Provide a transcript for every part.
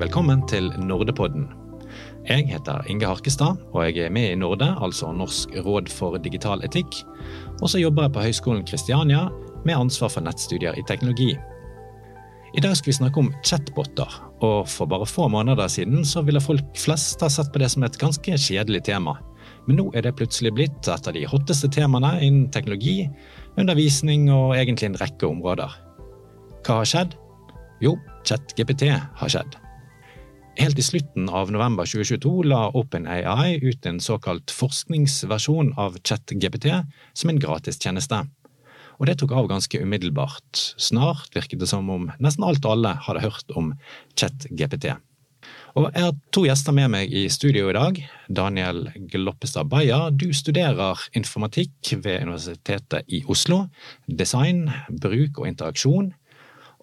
Velkommen til Nordepodden. Jeg heter Inge Harkestad, og jeg er med i Norde, altså Norsk råd for digital etikk. Og så jobber jeg på Høgskolen Kristiania med ansvar for nettstudier i teknologi. I dag skal vi snakke om chatboter, og for bare få måneder siden så ville folk flest ha sett på det som et ganske kjedelig tema. Men nå er det plutselig blitt et av de hotteste temaene innen teknologi, undervisning og egentlig en rekke områder. Hva har skjedd? Jo, ChatGPT har skjedd. Helt i slutten av november 2022 la OpenAI ut en såkalt forskningsversjon av ChatGPT som en gratistjeneste. Og det tok av ganske umiddelbart. Snart virket det som om nesten alt og alle hadde hørt om ChatGPT. Og jeg har to gjester med meg i studio i dag. Daniel Gloppestad Beyer, du studerer informatikk ved Universitetet i Oslo. Design, bruk og interaksjon.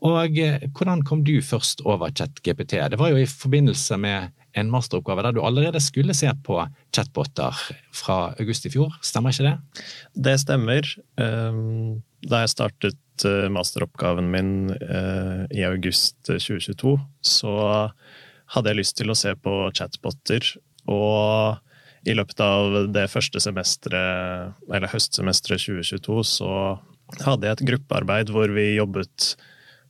Og eh, hvordan kom du først over ChatGPT? Det var jo i forbindelse med en masteroppgave der du allerede skulle se på chatboter fra august i fjor, stemmer ikke det? Det stemmer. Ehm, da jeg startet eh, masteroppgaven min eh, i august 2022, så hadde jeg lyst til å se på chatboter. Og i løpet av det første semesteret, eller høstsemesteret 2022, så hadde jeg et gruppearbeid hvor vi jobbet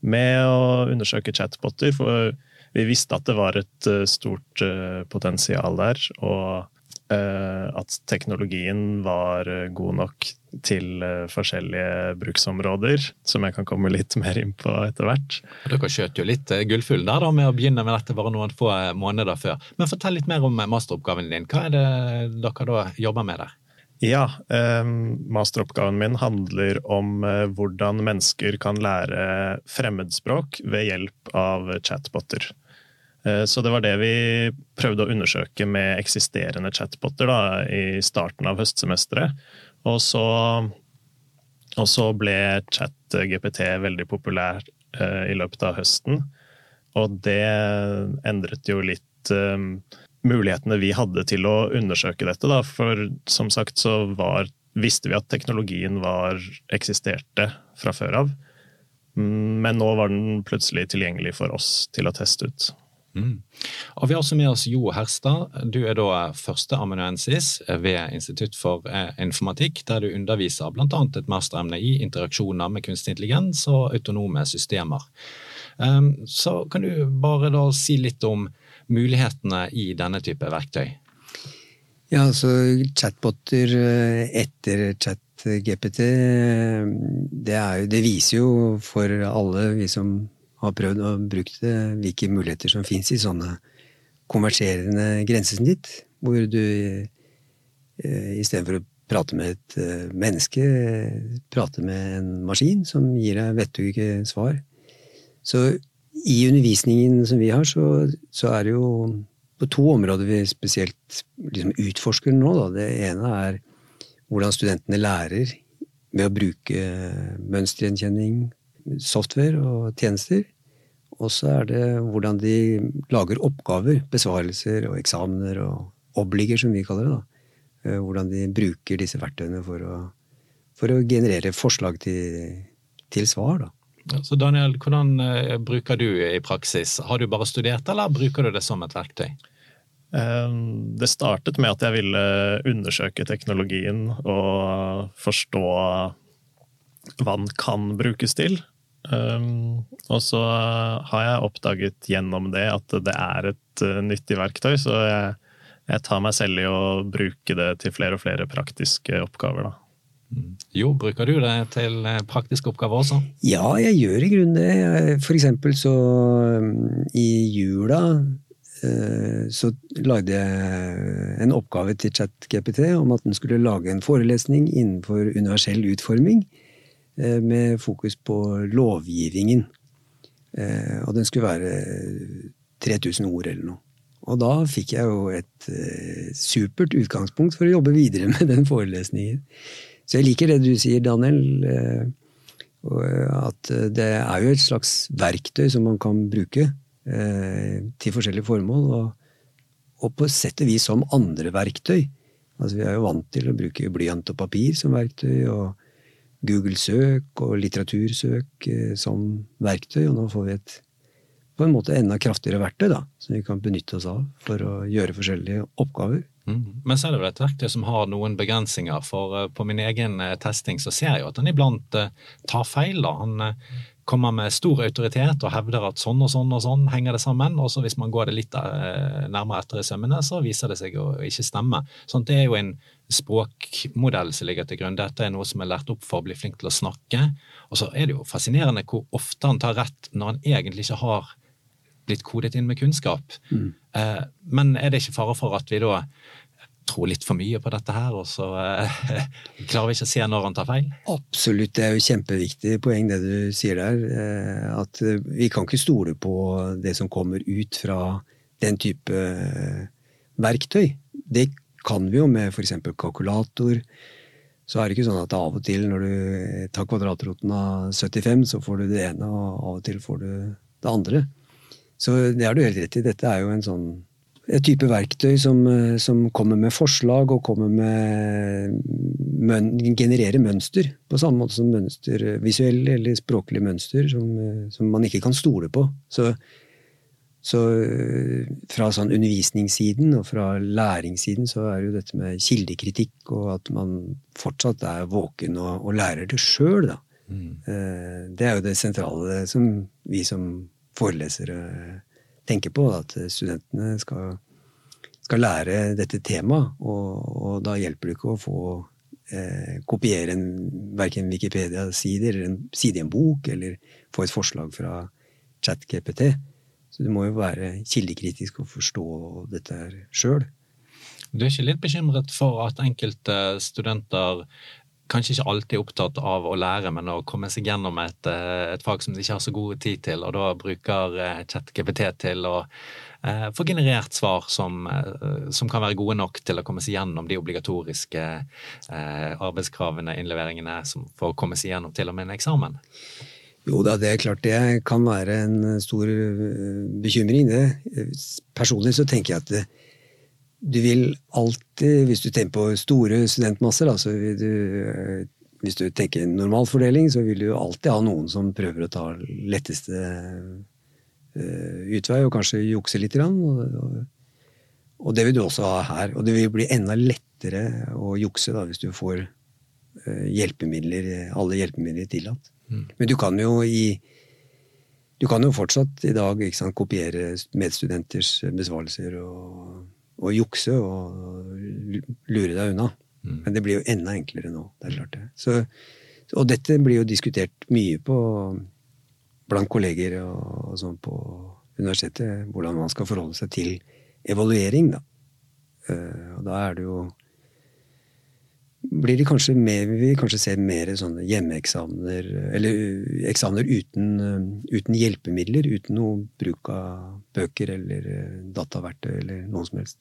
med å undersøke chatboter. For vi visste at det var et eh, stort eh, potensial der, og eh, at teknologien var god nok til forskjellige bruksområder, som jeg kan komme litt mer inn på etter hvert. Dere skjøt jo litt gullfull der da, med å begynne med dette bare noen få måneder før. Men fortell litt mer om masteroppgaven din. Hva er det dere da jobber med der? Ja, eh, masteroppgaven min handler om eh, hvordan mennesker kan lære fremmedspråk ved hjelp av chatboter. Eh, så det var det vi prøvde å undersøke med eksisterende chatboter da, i starten av høstsemesteret. Og så, og så ble ChatGPT veldig populær eh, i løpet av høsten. Og det endret jo litt eh, mulighetene vi hadde til å undersøke dette. Da. For som sagt så var, visste vi at teknologien var, eksisterte fra før av. Men nå var den plutselig tilgjengelig for oss til å teste ut. Mm. Og Vi har også med oss Jo Herstad. Du er da førsteamanuensis ved Institutt for eh, informatikk, der du underviser bl.a. et masteremne i interaksjoner med kunstig intelligens og autonome systemer. Um, så kan du bare da si litt om mulighetene i denne type verktøy? Ja, altså chatboter eh, etter chat-GPT, det, det, viser jo for alle vi som har prøvd å bruke det, hvilke muligheter som fins i sånne konverserende grensesnitt, hvor du eh, istedenfor å prate med et eh, menneske, prate med en maskin som gir deg vettuge svar. Så i undervisningen som vi har, så, så, er det jo på to områder vi spesielt liksom utforsker nå. Da. Det ene er hvordan studentene lærer ved å bruke mønstergjenkjenning, software og tjenester. Og så er det hvordan de lager oppgaver, besvarelser og eksamener og obliger, som vi kaller det. da. Eh, hvordan de bruker disse verktøyene for å, for å generere forslag til, til svar. da. Så Daniel, hvordan uh, bruker du i praksis? Har du bare studert, eller bruker du det som et verktøy? Um, det startet med at jeg ville undersøke teknologien og forstå hva den kan brukes til. Um, og så har jeg oppdaget gjennom det at det er et nyttig verktøy, så jeg, jeg, tar meg selv i å bruke det til flere og flere praktiske oppgaver. da. Jo, bruker du det til eh, praktiske oppgaver også? Ja, jeg gjør i grunnen det. For eksempel så i jula eh, så lagde jeg en oppgave til ChatGPT om at den skulle lage en forelesning innenfor universell utforming eh, med fokus på lovgivningen. Og den skulle være 3000 ord eller noe. Og da fikk jeg jo et supert utgangspunkt for å jobbe videre med den forelesningen. Så jeg liker det du sier, Daniel. Eh, at det er jo et slags verktøy som man kan bruke eh, til forskjellige formål. Og, og på sett og vis som andre verktøy. Altså, vi er jo vant til å bruke blyant og papir som verktøy, og Google søk og litteratursøk eh, som verktøy, og nå får vi et på en måte enda kraftigere verktøy da, som vi kan benytte oss av for å gjøre forskjellige oppgaver. Mm. Men så er det vel et verktøy som har noen begrensninger, for uh, på min egen uh, testing så ser jeg jo at han iblant uh, tar feil. da. Han kommer med stor autoritet og hevder at sånn og sånn og sånn henger det sammen, og så hvis man går det litt nærmere etter i sømmene, så viser det seg å ikke stemme. Sånn, det er jo en språkmodell som ligger til grunn. Dette er noe som er lært opp for å bli flink til å snakke. Og så er det jo fascinerende hvor ofte han tar rett når han egentlig ikke har blitt kodet inn med kunnskap. Mm. Eh, men er det ikke fare for at vi da tror litt for mye på dette her, og så eh, klarer vi ikke å se når han tar feil? Absolutt, det er jo kjempeviktig poeng det du sier der. Eh, at vi kan ikke stole på det som kommer ut fra den type verktøy. Det kan vi jo med f.eks. kalkulator. Så er det ikke sånn at av og til når du tar kvadratroten av 75, så får du det ene, og av og til får du det andre. Så det har du helt rett i. Dette er jo en sånn et type verktøy som, eh, som, kommer med forslag og kommer med møn, genererer mønster. På samme måte som mønster, eh, visuelle eller språklige mønster som, eh, som man ikke kan stole på. Så, så, fra sånn undervisningssiden og fra læringssiden så er jo dette med kildekritikk og at man fortsatt er våken og, og lærer det sjøl, da. Mm. Det er jo det sentrale som vi som forelesere tenker på. At studentene skal, skal lære dette temaet. Og, og, da hjelper det ikke å få eh, kopiere en, verken Wikipedia-side eller en side i en bok, eller få et forslag fra ChatGPT. Så du må jo være kildekritisk og forstå dette sjøl. Du er ikke litt bekymret for at enkelte studenter kanskje ikke alltid opptatt av å lære, men å komme seg gjennom et, eh, et fag som de ikke har så god tid til, og da bruker eh, ChatGPT til å eh, få generert svar som, som, kan være gode nok til å komme seg gjennom de obligatoriske arbeidskravene, innleveringene, som, for å komme seg gjennom til og med en eksamen. Jo da, det er klart det kan være en stor bekymring, det. Personlig så tenker jeg at det, du vil alltid, hvis du tenker på store studentmasser, da, så vil du eh, hvis du tenker normalfordeling, så vil du alltid ha noen som prøver å ta letteste uh, utvei, og kanskje jukse litt. Og, det vil du også ha her. Og det vil bli enda lettere å jukse da, hvis du får uh, hjelpemidler, alle hjelpemidler tillatt. Mm. Men du kan jo i du kan jo fortsatt i dag sant, kopiere medstudenters besvarelser og å jukse og lure deg unna. Mm. Men det blir jo enda enklere nå. det er klart det. Så, og dette blir jo diskutert mye på, blant kolleger og, og sånn på universitetet, hvordan man skal forholde seg til evaluering. Da. Uh, og da er det jo blir det kanskje mer, vi vil kanskje se mer sånne hjemmeeksamener, eller eksamener uten, uten, hjelpemidler, uten noe bruk av bøker eller dataverktøy eller noe som helst.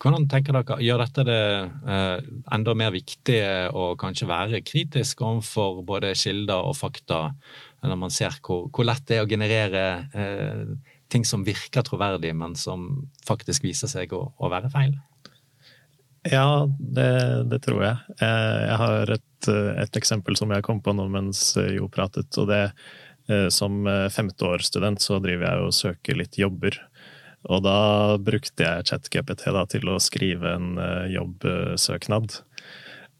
Hvordan tenker dere, Gjør dette det eh, enda mer viktig å kanskje være kritisk overfor både kilder og fakta, når man ser hvor, hvor lett det er å generere eh, ting som virker troverdig, men som faktisk viser seg å, å være feil? Ja, det, det, tror jeg. Eh, jeg har et, et, eksempel som jeg kom på nå mens Jo pratet. og det eh, Som femteårsstudent så driver jeg og søker litt jobber. Og da brukte jeg ChatGPT til å skrive en uh, jobbsøknad.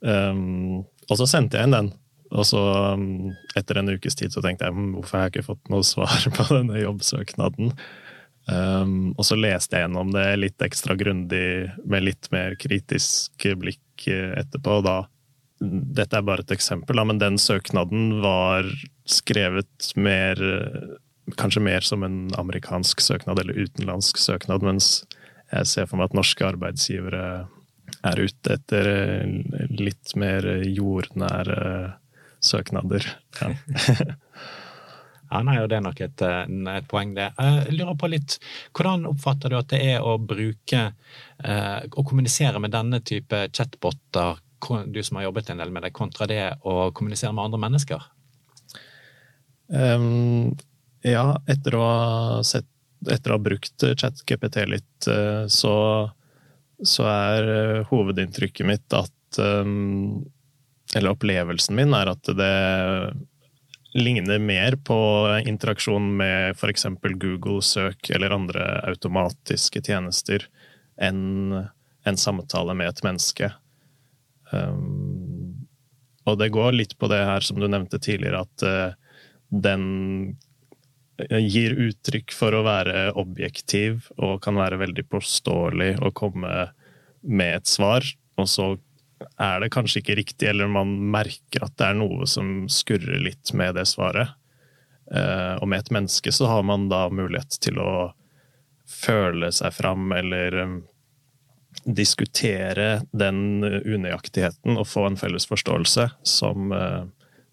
Um, og så sendte jeg inn den. Og så, um, etter en ukes tid, så tenkte jeg hm, hvorfor har jeg ikke fått noe svar på denne jobbsøknaden? Um, og så leste jeg gjennom det litt ekstra grundig, med litt mer kritisk blikk eh, etterpå. Og da Dette er bare et eksempel, da, men den søknaden var skrevet mer kanskje mer som en amerikansk søknad eller utenlandsk søknad, mens jeg ser for meg at norske arbeidsgivere er ute etter litt mer jordnære søknader. Ja. Ja, nei, og Det er nok et, et, poeng, det. Jeg lurer på litt, Hvordan oppfatter du at det er å bruke eh, å kommunisere med denne type chatboter, du som har jobbet en del med det, kontra det å kommunisere med andre mennesker? Um, ja, etter å ha, sett, etter å ha brukt ChatGPT litt, eh, så, så, er eh, hovedinntrykket mitt at eh, Eller opplevelsen min er at det ligner mer på interaksjon med f.eks. Google-søk eller andre automatiske tjenester enn en samtale med et menneske. Um, og det går litt på det her som du nevnte tidligere, at den gir uttrykk for å være objektiv og kan være veldig påståelig og komme med et svar, og så er det kanskje ikke riktig, eller man merker at det er noe som skurrer litt med det svaret. Eh, og med et menneske så har man da mulighet til å føle seg fram, eller um, diskutere den unøyaktigheten og få en felles forståelse som,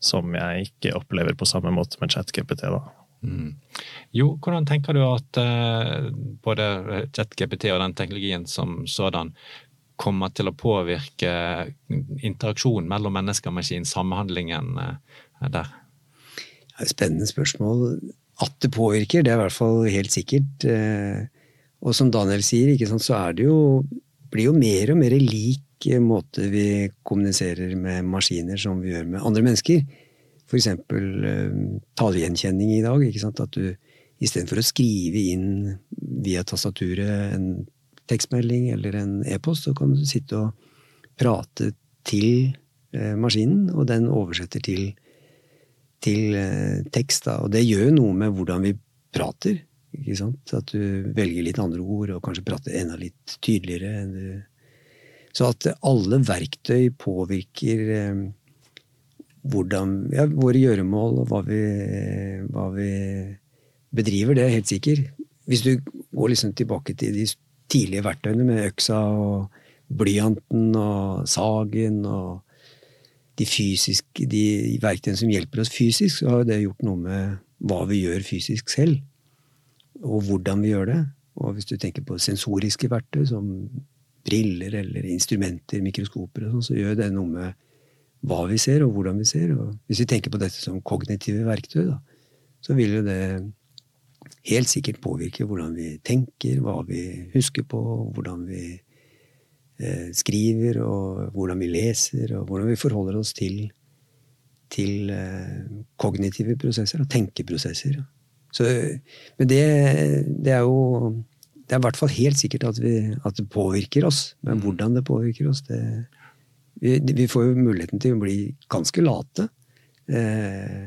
som jeg ikke opplever på samme måte med ChatGPT. da. Mm. Jo, hvordan tenker du at eh, både ChatGPT og den teknologien som sådan kommer til å påvirke interaksjonen mellom mennesker og maskin, samhandlingen eh, der? Er spennende spørsmål. At det påvirker, det er i hvert fall helt sikkert. Eh, og som Daniel sier, så er det jo, blir jo mer og mer lik måte vi kommuniserer med maskiner som vi gjør med andre mennesker. F.eks. Uh, talegjenkjenning i dag. At du istedenfor å skrive inn via tastaturet en tekstmelding eller en e-post, så kan du sitte og prate til eh, maskinen, og den oversetter til, til eh, tekst. Da. Og det gjør noe med hvordan vi prater. Ikke sant? At du velger litt andre ord, og kanskje prater enda litt tydeligere. Så at alle verktøy påvirker eh, hvordan, ja, våre gjøremål og hva vi, hva vi bedriver, det er helt sikker. Hvis du går liksom tilbake til de tidlige verktøyene med øksa og blyanten og sagen og de, fysiske, de verktøyene som hjelper oss fysisk, så har det gjort noe med hva vi gjør fysisk selv. Og hvordan vi gjør det. Og hvis du tenker på sensoriske verktøy som briller eller instrumenter, mikroskoper, og sånn, så gjør det noe med hva vi ser, og hvordan vi ser. Og hvis vi tenker på dette som kognitive verktøy, da, så vil jo det helt sikkert påvirke hvordan vi tenker, hva vi husker på, hvordan vi eh, skriver, og hvordan vi leser, og hvordan vi forholder oss til, til eh, kognitive prosesser og tenkeprosesser. Så, men det, det, er jo Det er i hvert fall helt sikkert at, vi, at det påvirker oss. Men mm. hvordan det påvirker oss, det vi, vi, får jo muligheten til å bli ganske late. Eh,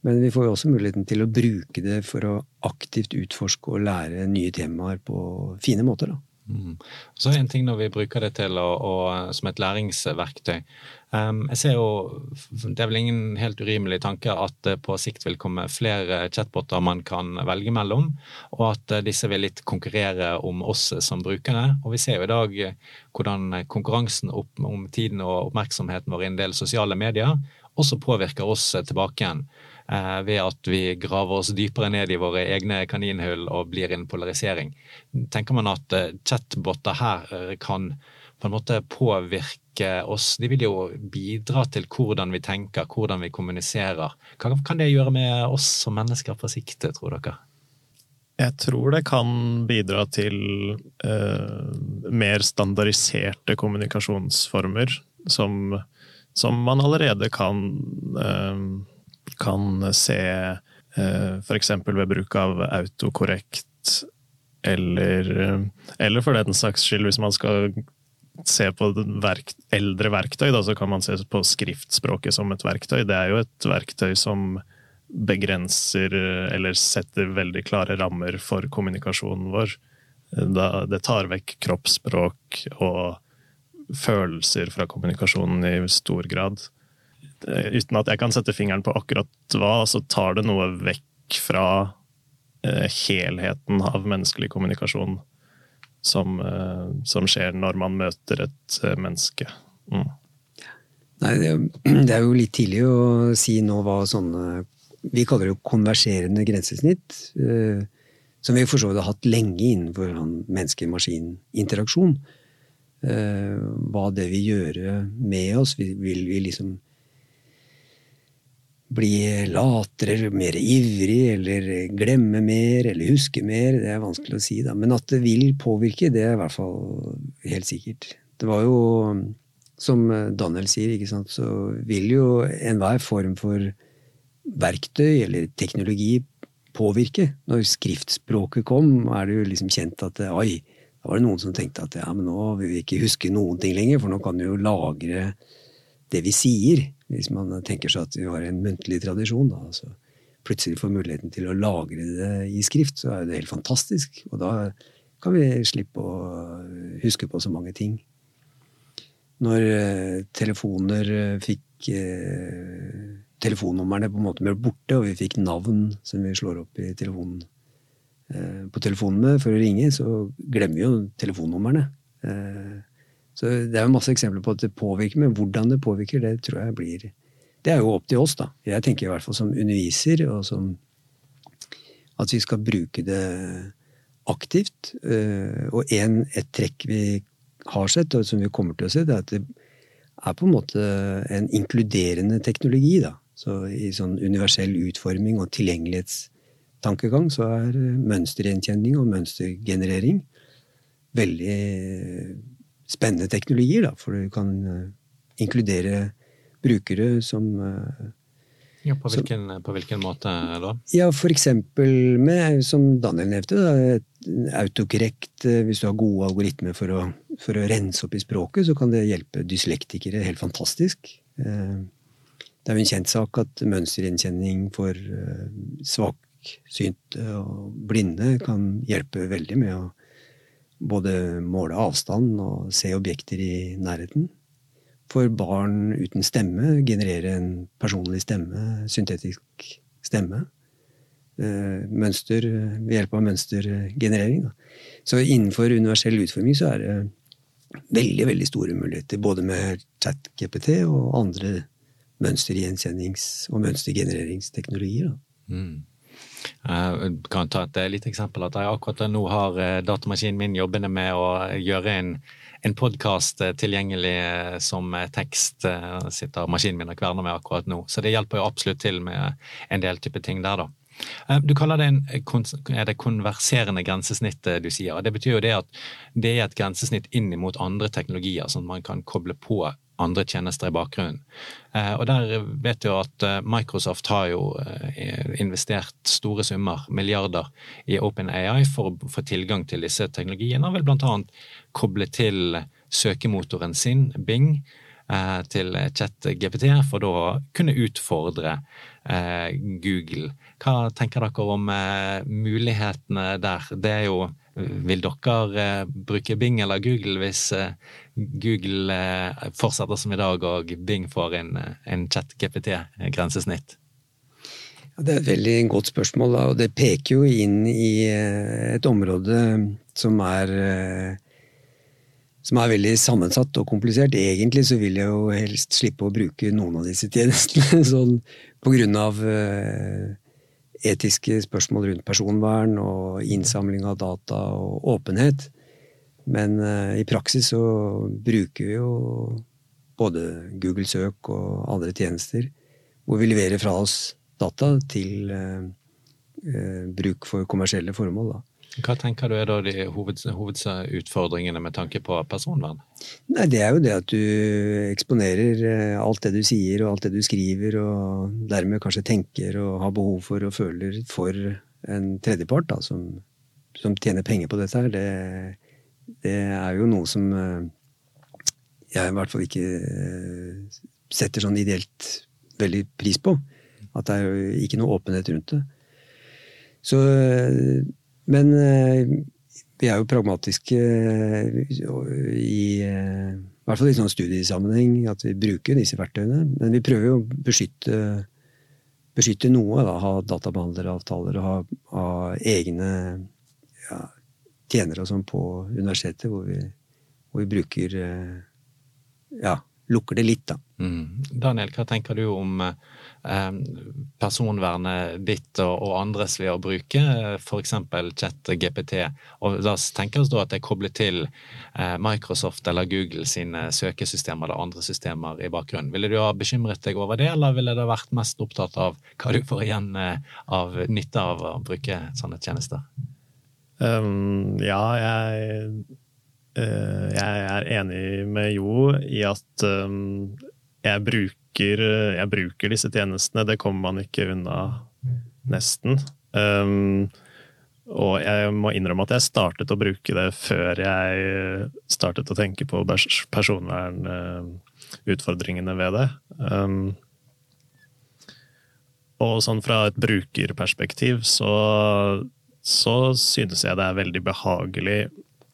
men vi får jo også muligheten til å bruke det for å aktivt utforske og lære nye temaer på fine måter. da. Mm. Så en ting når vi bruker det til å, å, som et læringsverktøy. Um, jeg ser jo, Det er vel ingen helt urimelig tanke at det på sikt vil komme flere chatboter man kan velge mellom, og at disse vil litt konkurrere om oss som brukere. Og Vi ser jo i dag hvordan konkurransen opp, om tiden og oppmerksomheten vår i en del sosiale medier også påvirker oss tilbake igjen. Eh, ved at vi graver oss dypere ned i våre egne kaninhull og blir en polarisering. Tenker man at eh, chatboter her eh, kan på en måte påvirke oss? De vil jo bidra til hvordan vi tenker, hvordan vi kommuniserer. Hva kan det gjøre med oss som mennesker på sikt, tror dere? Jeg tror det kan bidra til eh, mer standardiserte kommunikasjonsformer, som, som man allerede kan eh, kan se eh, f.eks. ved bruk av autokorrekt, eller, eller for den saks skyld, hvis man skal se på verk, eldre verktøy, da, så kan man se på skriftspråket som et verktøy. Det er jo et verktøy som begrenser eller setter veldig klare rammer for kommunikasjonen vår. Da, det tar vekk kroppsspråk og følelser fra kommunikasjonen i stor grad. Eh, uten at jeg kan sette fingeren på akkurat hva, så tar det noe vekk fra eh, helheten av menneskelig kommunikasjon som, eh, som, skjer når man møter et eh, menneske. Mm. Nei, det er, jo litt tidlig å si nå hva sånne Vi kaller det jo konverserende grensesnitt. Eh, som vi for så vidt har hatt lenge innenfor sånn menneske-maskin-interaksjon. Eh, hva det vil gjøre med oss. Vil vi liksom bli latere, mer ivrig, eller glemme mer, eller huske mer. Det er vanskelig å si, da. Men at det vil påvirke, det er i hvert fall helt sikkert. Det var jo, som Daniel sier, ikke sant, så vil jo enhver form for verktøy eller teknologi påvirke. Når skriftspråket kom, er det jo liksom kjent at oi, da var det noen som tenkte at ja, men nå vil vi ikke huske noen ting lenger, for nå kan vi jo lagre det vi sier. Hvis man tenker seg at vi har en muntlig tradisjon, da. Altså, plutselig får muligheten til å lagre det i skrift, så er det helt fantastisk. Og da kan vi slippe å huske på så mange ting. Når eh, telefoner eh, fikk eh, Telefonnumrene på en måte ble borte, og vi fikk navn som vi slår opp i telefonen, på telefonen for å ringe, så glemmer vi jo telefonnumrene. Så det er jo masse eksempler på at det påvirker, men hvordan det påvirker, det tror jeg blir Det er jo opp til oss, da. Jeg tenker i hvert fall som underviser, og som at vi skal bruke det aktivt. Eh, og en, et trekk vi har sett, og som vi kommer til å se, det er at det er på en måte en inkluderende teknologi. da. Så I sånn universell utforming og tilgjengelighetstankegang så er mønstergjenkjenning og mønstergenerering veldig spennende teknologier, da. For du kan inkludere brukere som ja, på, hvilken, som, på hvilken måte da? Ja, for eksempel med, som Daniel nevnte, autokorrekt. Eh, hvis du har gode algoritmer for å, for å, rense opp i språket, så kan det hjelpe dyslektikere helt fantastisk. Eh, det er jo en kjent sak at mønstergjenkjenning for eh, svaksynte og blinde kan hjelpe veldig med å både måle avstand og se objekter i nærheten for barn uten stemme generere en personlig stemme, syntetisk stemme. Eh, mønster, ved hjelp av mønstergenerering. Så innenfor universell utforming så er det veldig veldig store muligheter. Både med chat-GPT og andre mønstergjenkjennings- og mønstergenereringsteknologier. Mm. Jeg kan ta et lite eksempel. at jeg Akkurat nå har eh, datamaskinen min jobbende med å gjøre en en podkast eh, tilgjengelig eh, som eh, tekst sitter maskinen min og kverner med akkurat nå. Så det hjelper jo absolutt til med en del type ting der, da. Du kaller det en er det konverserende grensesnitt du sier. Det betyr jo det at det er et grensesnitt inn mot andre teknologier, som man kan koble på andre tjenester i bakgrunnen. Og der vet vi at Microsoft har jo investert store summer, milliarder, i OpenAI for å få tilgang til disse teknologiene, og vil annet koble til søkemotoren sin, Bing, til til ChatGPT, for da å kunne utfordre eh, Google. Hva tenker dere om eh, mulighetene der? Det er jo vil dere bruke Bing eller Google hvis Google fortsetter som i dag og Bing får en, en chat-GPT-grensesnitt? Det er et veldig godt spørsmål, og det peker jo inn i et område som er som er veldig sammensatt og komplisert. Egentlig så vil jeg jo helst slippe å bruke noen av disse tjenestene, sånn av uh, etiske spørsmål rundt personvern og innsamling av data og åpenhet. Men uh, i praksis så bruker vi jo både Google søk og andre tjenester hvor vi leverer fra oss data til uh, bruk for kommersielle formål. da. Hva tenker du er da de hovedutfordringene med tanke på personvern? Nei, Det er jo det at du eksponerer eh, alt det du sier og alt det du skriver, og dermed kanskje tenker og har behov for og føler for en tredjepart da, som, som tjener penger på dette her. Det, det, er jo noe som eh, jeg i hvert fall ikke eh, setter sånn ideelt veldig pris på. At det er jo ikke noe åpenhet rundt det. Så men eh, vi er jo pragmatiske eh, i eh, i hvert fall i sånn studiesammenheng, at vi bruker disse verktøyene. Men vi prøver jo å beskytte, beskytte noe. Da, ha databehandleravtaler og ha, ha egne ja, tjenere og sånn på universitetet, hvor vi, hvor vi bruker ja, lukker det litt, da. Mm. Daniel, hva tenker du om eh, personvernet ditt og, og, andres ved å bruke eh, f.eks. ChatGPT? Og da tenker da at det er koblet til eh, Microsoft eller Google sine søkesystemer eller andre systemer i bakgrunnen. Ville du ha bekymret deg over det, eller ville det vært mest opptatt av hva du får igjen eh, av nytte av å bruke sånne tjenester? Um, ja, jeg jeg er enig med Jo i at um, jeg bruker, jeg bruker disse tjenestene. Det kommer man ikke unna, nesten. Um, og jeg må innrømme at jeg startet å bruke det før jeg startet å tenke på personvernutfordringene ved det. Um, og sånn fra et brukerperspektiv så, så synes jeg det er veldig behagelig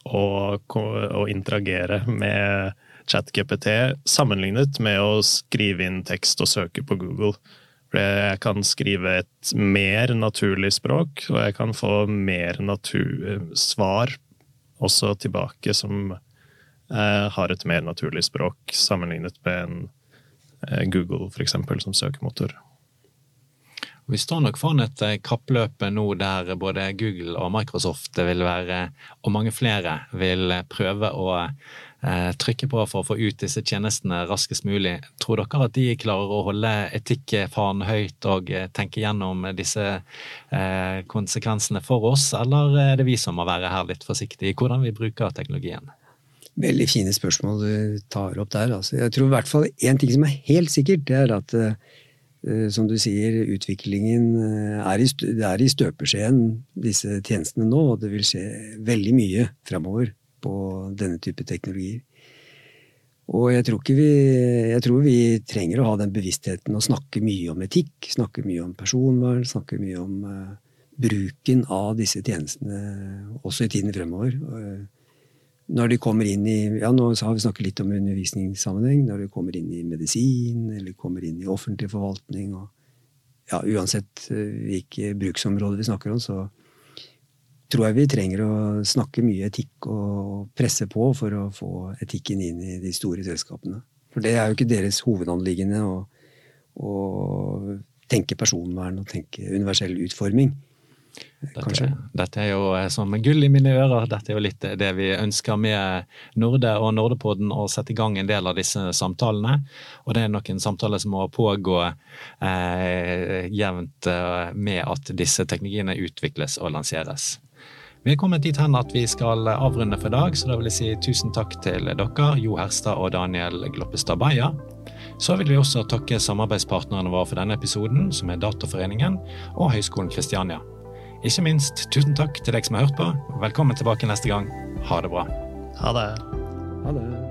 å, og interagere med ChatGPT sammenlignet med å skrive inn tekst og søke på Google. For jeg kan skrive et mer naturlig språk, og jeg kan få mer svar også tilbake som eh, har et mer naturlig språk, sammenlignet med en eh, Google, f.eks., som søkemotor. Vi står nok foran et eh, kappløp nå der både Google og Microsoft vil være, og mange flere vil prøve å eh, trykke på for å få ut disse tjenestene raskest mulig. Tror dere at de klarer å holde etikkfanen høyt og eh, tenke gjennom disse konsekvensene for oss, eller er det vi som må være her litt forsiktige i hvordan vi bruker teknologien? Veldig fine spørsmål du tar opp der. Altså, jeg tror i hvert fall én ting som er helt sikkert, det er at som du sier, utviklingen eh, er i, er i støpeskjeen, disse tjenestene nå. Og det vil skje veldig mye fremover på denne type teknologier. Og jeg tror, vi, jeg tror, vi, trenger å ha den bevisstheten og snakke mye om etikk, snakke mye om personvern, snakke mye om uh, bruken av disse tjenestene også i tiden fremover. Uh, når de kommer inn i ja nå har vi snakket litt om undervisningssammenheng. Når de kommer inn i medisin eller kommer inn i offentlig forvaltning. og ja, Uansett eh, hvilke bruksområder vi snakker om, så tror jeg vi trenger å snakke mye etikk og presse på for å få etikken inn i de store selskapene. For det er jo ikke deres hovedanliggende å, å tenke personvern og tenke universell utforming. Dette, dette, er jo eh, som gull i mine ører. Dette er jo litt det vi ønsker med Norde og Nordepodden, å sette i gang en del av disse samtalene. Og det er nok en samtale som må pågå eh, jevnt eh, med at disse teknologiene utvikles og lanseres. Vi er kommet dit hen at vi skal avrunde for i dag, så da vil jeg si tusen takk til dere, Jo Herstad og Daniel Gloppestad Beyer. Så vil vi også takke samarbeidspartnerne våre for denne episoden, som er Dataforeningen og Høgskolen Kristiania. Ikke minst, tusen takk til deg som har hørt på. Velkommen tilbake neste gang. Ha det bra. Ha det. Ha det.